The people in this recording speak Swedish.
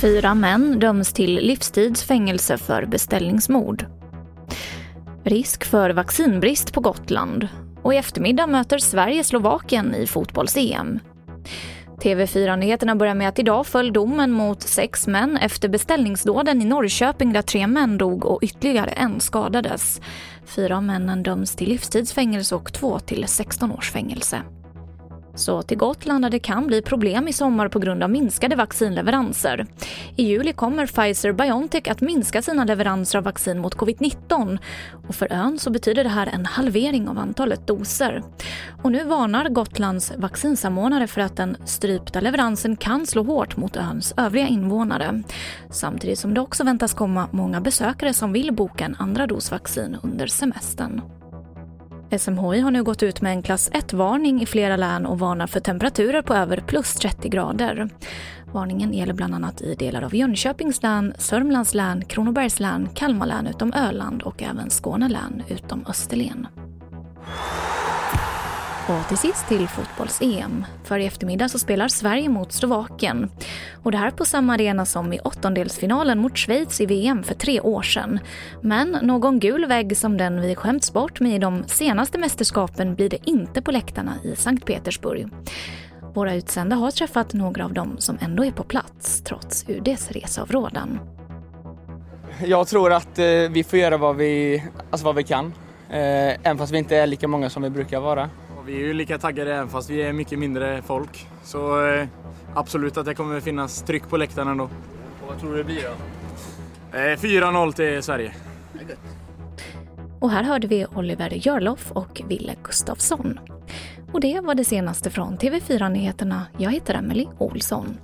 Fyra män döms till livstidsfängelse för beställningsmord. Risk för vaccinbrist på Gotland. Och i eftermiddag möter Sverige Slovakien i fotbolls-EM. TV4-nyheterna börjar med att idag föll domen mot sex män efter beställningsdåden i Norrköping där tre män dog och ytterligare en skadades. Fyra av männen döms till livstidsfängelse och två till 16 års fängelse. Så till Gotland där det kan bli problem i sommar på grund av minskade vaccinleveranser. I juli kommer Pfizer-Biontech att minska sina leveranser av vaccin mot covid-19 och för ön så betyder det här en halvering av antalet doser. Och nu varnar Gotlands vaccinsamordnare för att den strypta leveransen kan slå hårt mot öns övriga invånare. Samtidigt som det också väntas komma många besökare som vill boka en andra dos vaccin under semestern. SMHI har nu gått ut med en klass 1-varning i flera län och varnar för temperaturer på över plus 30 grader. Varningen gäller bland annat i delar av Jönköpings län, Sörmlands län, Kronobergs län, Kalmar län utom Öland och även Skåne län utom Österlen. Och till sist till fotbolls-EM. För i eftermiddag så spelar Sverige mot Slovakien. Och det här på samma arena som i åttondelsfinalen mot Schweiz i VM för tre år sedan. Men någon gul vägg som den vi skämts bort med i de senaste mästerskapen blir det inte på läktarna i Sankt Petersburg. Våra utsända har träffat några av dem som ändå är på plats trots UDs reseavrådan. Jag tror att eh, vi får göra vad vi, alltså vad vi kan. Eh, även fast vi inte är lika många som vi brukar vara. Vi är ju lika taggade även fast vi är mycket mindre folk. Så eh, absolut att det kommer finnas tryck på läktaren ändå. Och vad tror du det blir då? Eh, 4-0 till Sverige. Och här hörde vi Oliver Jörloff och Ville Gustafsson. Och det var det senaste från TV4 Nyheterna. Jag heter Emily Olsson.